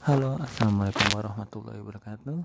Halo, assalamualaikum warahmatullahi wabarakatuh.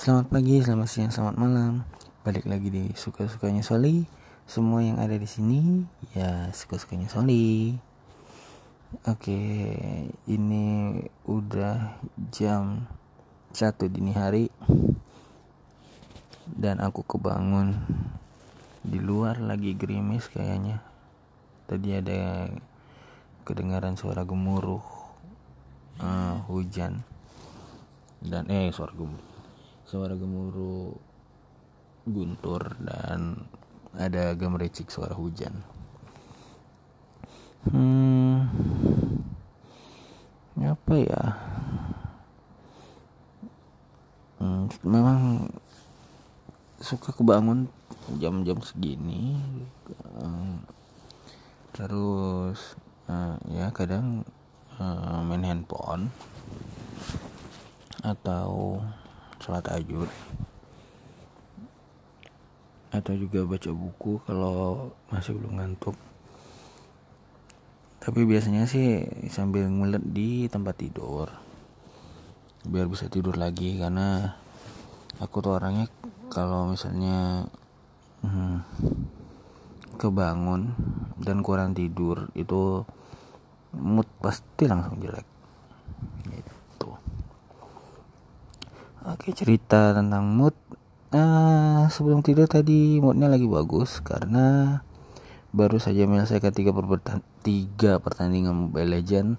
Selamat pagi, selamat siang, selamat malam. Balik lagi di suka-sukanya Soli. Semua yang ada di sini ya suka-sukanya Soli. Oke, ini udah jam satu dini hari dan aku kebangun di luar lagi gerimis kayaknya. Tadi ada kedengaran suara gemuruh uh, hujan. Dan eh suara gemuruh. Suara gemuruh guntur dan ada gemericik suara hujan. Hmm apa ya? Hmm, memang suka kebangun jam-jam segini. Um, terus uh, ya kadang uh, main handphone atau sholat tahajud. Atau juga baca buku kalau masih belum ngantuk. Tapi biasanya sih sambil ngulet di tempat tidur. Biar bisa tidur lagi karena aku tuh orangnya kalau misalnya hmm, kebangun dan kurang tidur itu mood pasti langsung jelek. Gitu. Oke cerita tentang mood. Uh, sebelum tidur tadi moodnya lagi bagus karena baru saja menyelesaikan tiga, tiga pertandingan Mobile Legend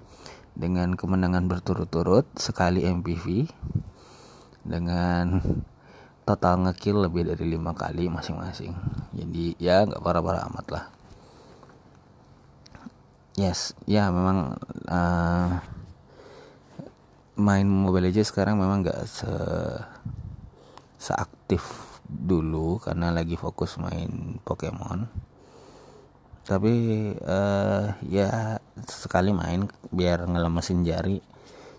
dengan kemenangan berturut-turut sekali MPV dengan total ngekill lebih dari lima kali masing-masing. Jadi ya nggak parah-parah amat lah yes ya memang uh, main Mobile Legends sekarang memang nggak se seaktif dulu karena lagi fokus main Pokemon. Tapi uh, ya sekali main biar ngelemesin jari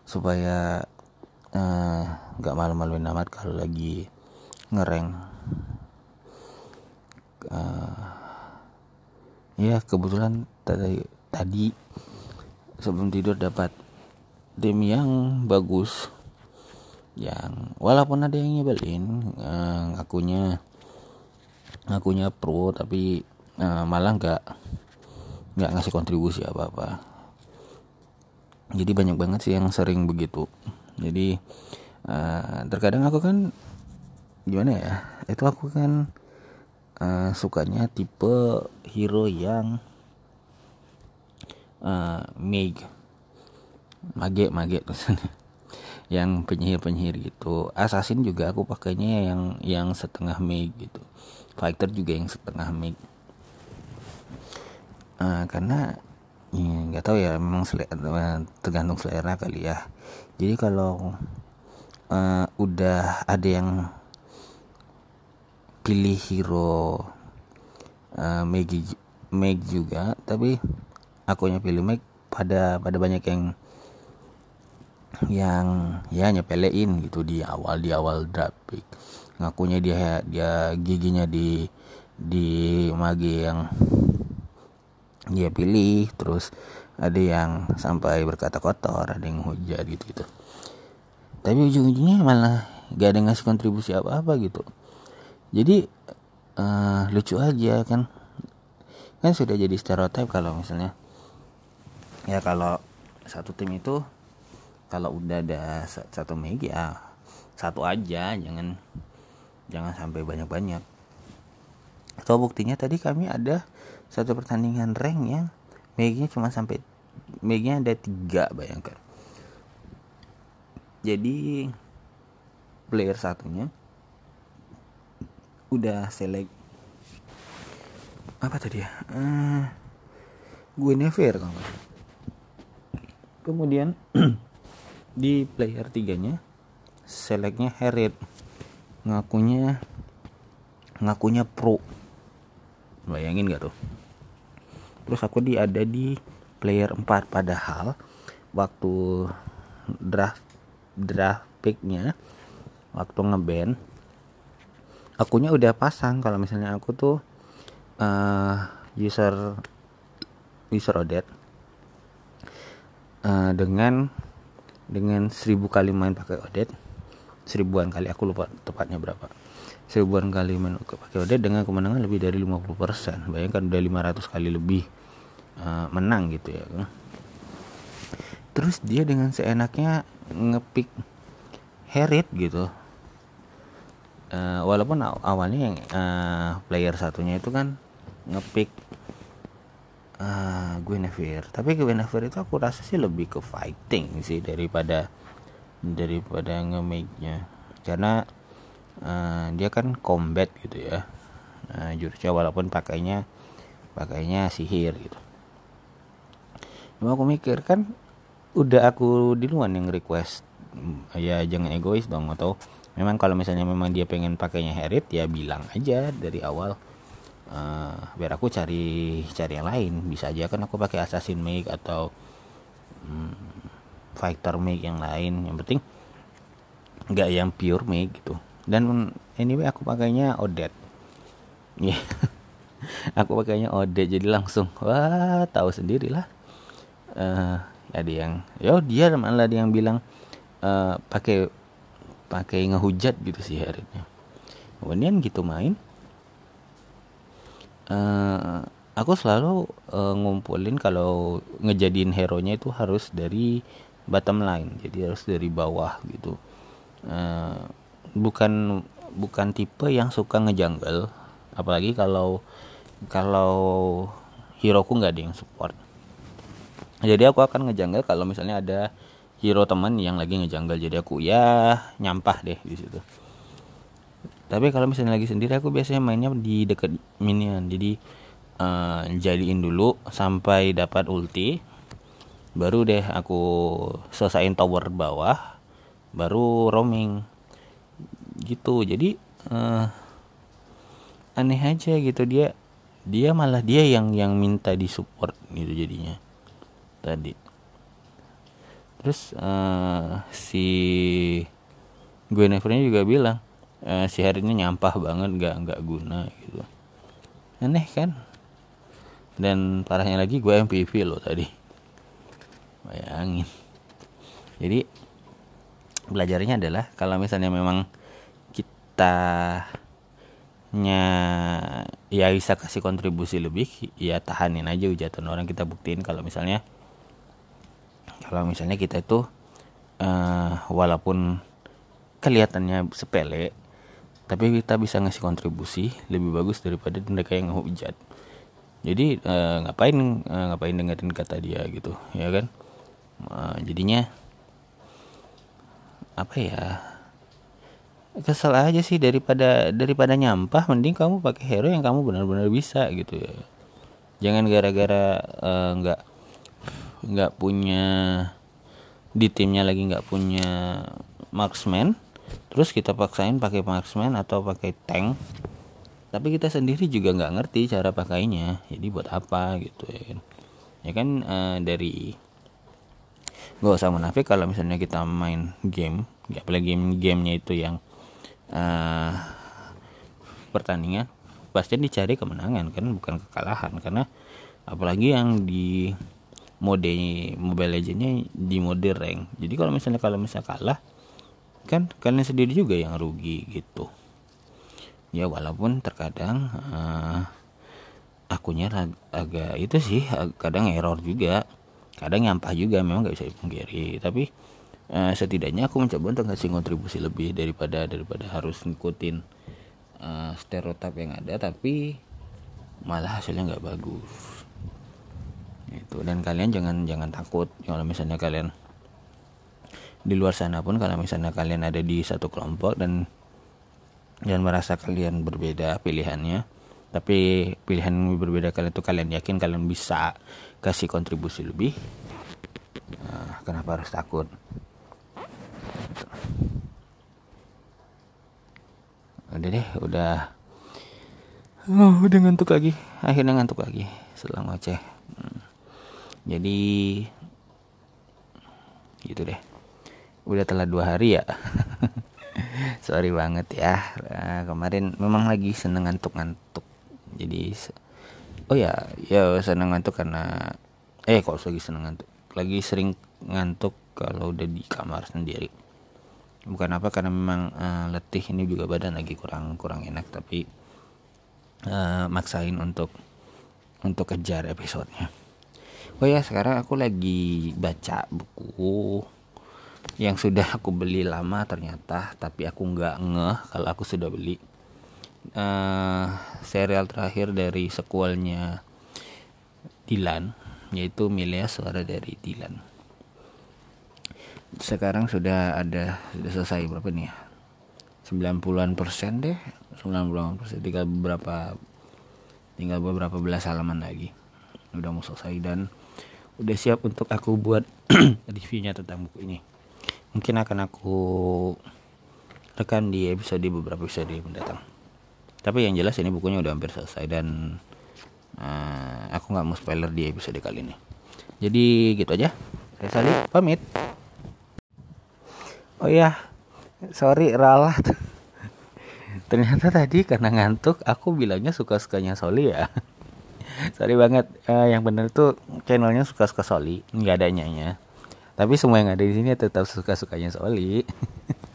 supaya nggak uh, malu-maluin amat kalau lagi ngereng uh, ya kebetulan tadi tadi. Sebelum tidur dapat tim yang bagus. Yang walaupun ada yang nyebelin uh, ngakunya ngakunya pro tapi uh, malah nggak nggak ngasih kontribusi apa apa jadi banyak banget sih yang sering begitu. Jadi uh, terkadang aku kan gimana ya itu aku kan sukanya tipe hero yang uh, Meg mage mage yang penyihir penyihir gitu. Assassin juga aku pakainya yang yang setengah Meg gitu. Fighter juga yang setengah Meg uh, karena nggak ya, tahu ya memang selera, tergantung selera kali ya. Jadi kalau uh, udah ada yang pilih hero uh, Meg Meg juga tapi aku yang pilih Meg pada pada banyak yang yang ya nyepelein gitu di awal di awal draft pick. Ngakunya dia dia giginya di di mage yang dia pilih terus ada yang sampai berkata kotor ada yang hujat gitu gitu. Tapi ujung-ujungnya malah gak ada ngasih kontribusi apa-apa gitu. Jadi uh, lucu aja kan. Kan sudah jadi stereotip kalau misalnya ya kalau satu tim itu kalau udah ada satu meg ya satu aja jangan jangan sampai banyak-banyak. Atau buktinya tadi kami ada satu pertandingan rank yang megnya cuma sampai megnya ada tiga bayangkan. Jadi player satunya udah select apa tadi ya? Uh, gue never kalau kemudian di player tiganya selectnya Harriet. Ngakunya ngakunya pro. Bayangin gak tuh? Terus aku di ada di player 4 padahal waktu draft draft picknya waktu ngeband akunya udah pasang. Kalau misalnya aku tuh uh, user user Odet uh, dengan dengan seribu kali main pakai odet seribuan kali aku lupa tepatnya berapa. Seribuan kali main pakai odet dengan kemenangan lebih dari 50% bayangkan udah 500 kali lebih uh, menang gitu ya. Terus dia dengan seenaknya ngepick Herit gitu. Uh, walaupun awalnya yang uh, player satunya itu kan ngepick uh, Guinevere. Tapi Guinevere itu aku rasa sih lebih ke fighting sih daripada daripada nge-make-nya. Karena uh, dia kan combat gitu ya. Uh, jurusnya walaupun pakainya pakainya sihir gitu. Cuma aku mikir kan udah aku duluan yang request ya jangan egois dong atau memang kalau misalnya memang dia pengen pakainya Herit ya bilang aja dari awal uh, biar aku cari cari yang lain. Bisa aja kan aku pakai assassin make atau um, fighter make yang lain. Yang penting nggak yang pure make gitu. Dan anyway aku pakainya Odet ya yeah. aku pakainya Odet jadi langsung wah tahu sendirilah. Uh, ada yang yo dia malah ada yang bilang uh, pakai pakai ngehujat gitu sih akhirnya. Kemudian gitu main uh, aku selalu uh, ngumpulin kalau ngejadiin hero nya itu harus dari bottom line jadi harus dari bawah gitu. Uh, bukan bukan tipe yang suka ngejanggal apalagi kalau kalau hero ku nggak ada yang support. Jadi aku akan ngejanggal kalau misalnya ada hero teman yang lagi ngejanggal jadi aku ya nyampah deh di situ tapi kalau misalnya lagi sendiri aku biasanya mainnya di deket minion. Jadi uh, jadiin dulu sampai dapat ulti. Baru deh aku selesaiin tower bawah baru roaming. Gitu. Jadi uh, aneh aja gitu. Dia dia malah dia yang yang minta disupport gitu jadinya tadi. Terus uh, si Guinevere juga bilang uh, si hari ini nyampah banget nggak nggak guna gitu. Aneh kan? Dan parahnya lagi gue MVP loh tadi. Bayangin. Jadi belajarnya adalah kalau misalnya memang kita nya ya bisa kasih kontribusi lebih ya tahanin aja hujatan orang kita buktiin kalau misalnya kalau misalnya kita itu uh, walaupun kelihatannya sepele tapi kita bisa ngasih kontribusi lebih bagus daripada mereka yang ngehujat. Jadi uh, ngapain uh, ngapain dengerin kata dia gitu ya kan? Uh, jadinya apa ya? Kesel aja sih daripada daripada nyampah mending kamu pakai hero yang kamu benar-benar bisa gitu ya. Jangan gara-gara nggak -gara, nggak punya di timnya lagi nggak punya marksman terus kita paksain pakai marksman atau pakai tank. Tapi kita sendiri juga nggak ngerti cara pakainya. Jadi buat apa gitu ya kan ya kan uh, dari gak usah munafik kalau misalnya kita main game. Ya apalagi game gamenya itu yang uh, pertandingan pasti dicari kemenangan kan bukan kekalahan. Karena apalagi yang di mode Mobile Legendnya di mode rank. Jadi kalau misalnya kalau misalnya kalah kan kalian sendiri juga yang rugi gitu. Ya walaupun terkadang uh, akunya agak itu sih kadang error juga. Kadang nyampah juga memang nggak bisa dipungkiri. Tapi uh, setidaknya aku mencoba untuk ngasih kontribusi lebih daripada daripada harus ngikutin uh, stereotip yang ada tapi malah hasilnya nggak bagus. Itu dan kalian jangan jangan takut kalau misalnya kalian di luar sana pun kalau misalnya kalian ada di satu kelompok dan dan merasa kalian berbeda pilihannya tapi pilihan berbeda kalian itu kalian yakin kalian bisa kasih kontribusi lebih nah, kenapa harus takut? Udah deh udah. Oh, udah ngantuk lagi. Akhirnya ngantuk lagi setelah ngoceh. Hmm. jadi gitu deh udah telah dua hari ya? Sorry banget ya. Nah, kemarin memang lagi seneng ngantuk-ngantuk. Jadi oh ya ya seneng ngantuk karena eh kok lagi seneng ngantuk? Lagi sering ngantuk kalau udah di kamar sendiri. Bukan apa karena memang uh, letih ini juga badan lagi kurang kurang enak tapi uh, maksain untuk untuk kejar episodenya. Oh ya sekarang aku lagi baca buku yang sudah aku beli lama ternyata tapi aku nggak ngeh kalau aku sudah beli. Uh, serial terakhir dari sequelnya Dylan yaitu Milia suara dari Dylan sekarang sudah ada sudah selesai berapa nih ya? 90-an persen deh 90-an persen. Tinggal beberapa tinggal beberapa belas halaman lagi. Udah mau selesai dan udah siap untuk aku buat reviewnya tentang buku ini mungkin akan aku rekan di episode beberapa episode mendatang. Tapi yang jelas ini bukunya udah hampir selesai dan uh, aku nggak mau spoiler di episode kali ini. Jadi gitu aja. Resali pamit. Oh iya sorry ralat ternyata tadi karena ngantuk aku bilangnya suka sukanya Soli ya. Sorry banget. Uh, yang bener tuh channelnya suka suka Soli nggak ada nyanya tapi semua yang ada di sini tetap suka sukanya Soli.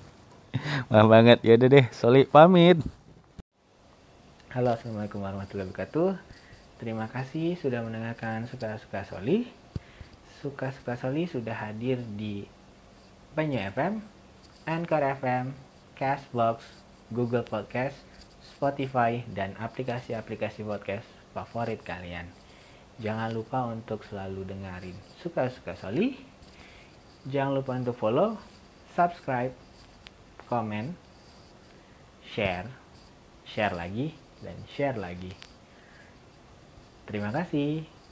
Maaf banget. Ya udah deh Soli pamit. Halo assalamualaikum warahmatullahi wabarakatuh. Terima kasih sudah mendengarkan suka suka Soli. Suka suka Soli sudah hadir di Banyu FM Anchor FM, Castbox, Google Podcast, Spotify, dan aplikasi-aplikasi podcast favorit kalian. Jangan lupa untuk selalu dengerin Suka-Suka Soli. Jangan lupa untuk follow, subscribe, komen, share, share lagi, dan share lagi. Terima kasih.